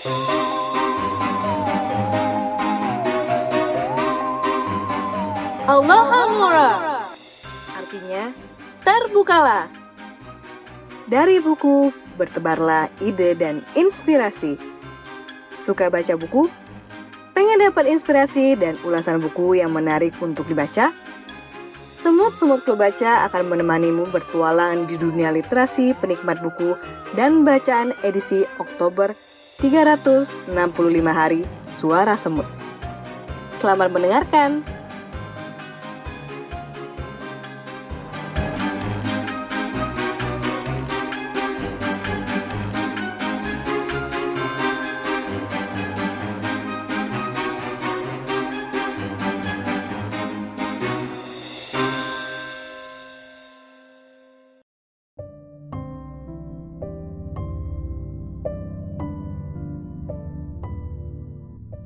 Aloha Mura Artinya, terbukalah Dari buku, bertebarlah ide dan inspirasi Suka baca buku? Pengen dapat inspirasi dan ulasan buku yang menarik untuk dibaca? Semut-semut klub baca akan menemanimu bertualang di dunia literasi penikmat buku dan bacaan edisi Oktober 365 hari Suara Semut. Selamat mendengarkan!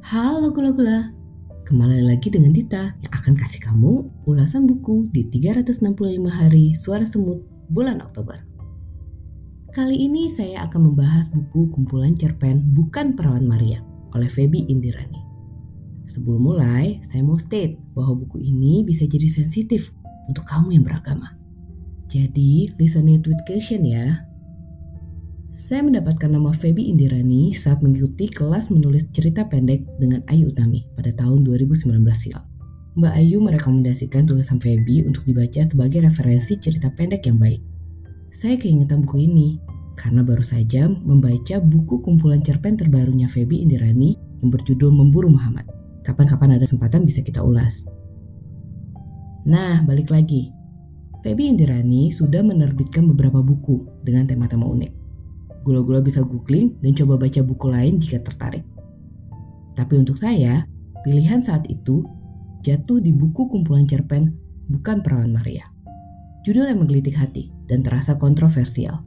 Halo gula-gula, kembali lagi dengan Dita yang akan kasih kamu ulasan buku di 365 hari Suara Semut bulan Oktober. Kali ini saya akan membahas buku kumpulan cerpen Bukan Perawan Maria oleh Feby Indirani. Sebelum mulai, saya mau state bahwa buku ini bisa jadi sensitif untuk kamu yang beragama. Jadi, listen it with caution ya. Saya mendapatkan nama Feby Indirani saat mengikuti kelas menulis cerita pendek dengan Ayu Utami pada tahun 2019 silam. Mbak Ayu merekomendasikan tulisan Feby untuk dibaca sebagai referensi cerita pendek yang baik. Saya keingetan buku ini karena baru saja membaca buku kumpulan cerpen terbarunya Feby Indirani yang berjudul Memburu Muhammad. Kapan-kapan ada kesempatan bisa kita ulas. Nah, balik lagi. Feby Indirani sudah menerbitkan beberapa buku dengan tema-tema unik. Gula-gula bisa googling dan coba baca buku lain jika tertarik. Tapi untuk saya, pilihan saat itu jatuh di buku kumpulan cerpen Bukan Perawan Maria. Judul yang menggelitik hati dan terasa kontroversial.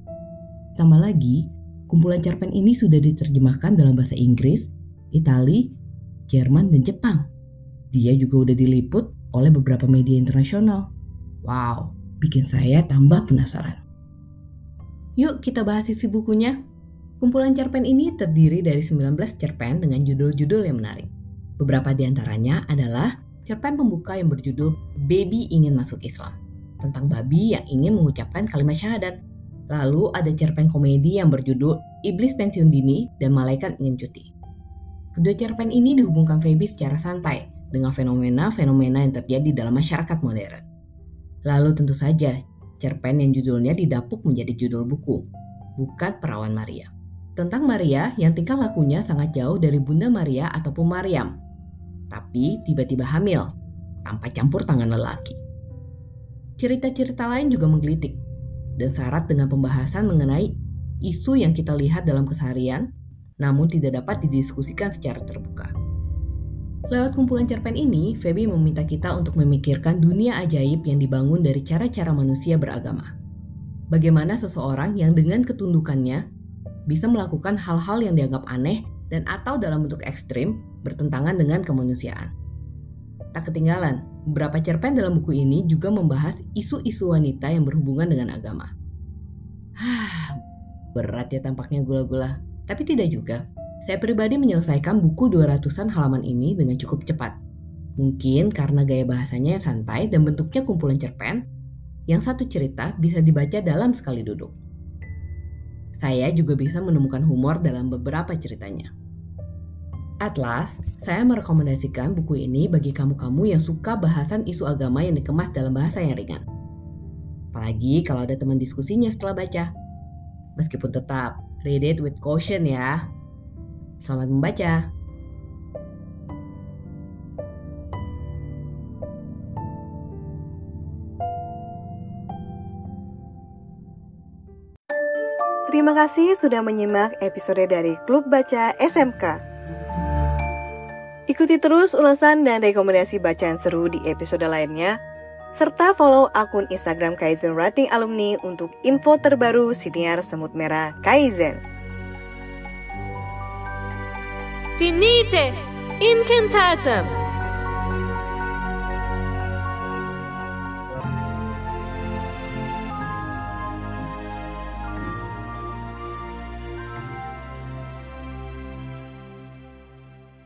Sama lagi, kumpulan cerpen ini sudah diterjemahkan dalam bahasa Inggris, Itali, Jerman, dan Jepang. Dia juga udah diliput oleh beberapa media internasional. Wow, bikin saya tambah penasaran. Yuk kita bahas isi bukunya. Kumpulan cerpen ini terdiri dari 19 cerpen dengan judul-judul yang menarik. Beberapa di antaranya adalah cerpen pembuka yang berjudul Baby Ingin Masuk Islam, tentang babi yang ingin mengucapkan kalimat syahadat. Lalu ada cerpen komedi yang berjudul Iblis Pensiun Dini dan Malaikat Ingin Cuti. Kedua cerpen ini dihubungkan Feby secara santai dengan fenomena-fenomena yang terjadi dalam masyarakat modern. Lalu tentu saja cerpen yang judulnya didapuk menjadi judul buku, bukan Perawan Maria. Tentang Maria yang tingkah lakunya sangat jauh dari Bunda Maria ataupun Maryam, tapi tiba-tiba hamil tanpa campur tangan lelaki. Cerita-cerita lain juga menggelitik dan syarat dengan pembahasan mengenai isu yang kita lihat dalam keseharian, namun tidak dapat didiskusikan secara terbuka. Lewat kumpulan cerpen ini, Feby meminta kita untuk memikirkan dunia ajaib yang dibangun dari cara-cara manusia beragama. Bagaimana seseorang yang dengan ketundukannya bisa melakukan hal-hal yang dianggap aneh dan atau dalam bentuk ekstrim bertentangan dengan kemanusiaan. Tak ketinggalan, beberapa cerpen dalam buku ini juga membahas isu-isu wanita yang berhubungan dengan agama. Berat ya tampaknya gula-gula. Tapi tidak juga. Saya pribadi menyelesaikan buku 200-an halaman ini dengan cukup cepat. Mungkin karena gaya bahasanya yang santai dan bentuknya kumpulan cerpen, yang satu cerita bisa dibaca dalam sekali duduk. Saya juga bisa menemukan humor dalam beberapa ceritanya. Atlas, saya merekomendasikan buku ini bagi kamu-kamu yang suka bahasan isu agama yang dikemas dalam bahasa yang ringan. Apalagi kalau ada teman diskusinya setelah baca. Meskipun tetap, read it with caution ya, Selamat membaca. Terima kasih sudah menyimak episode dari Klub Baca SMK. Ikuti terus ulasan dan rekomendasi bacaan seru di episode lainnya, serta follow akun Instagram Kaizen Writing Alumni untuk info terbaru siniar semut merah Kaizen. Finite, incantatum.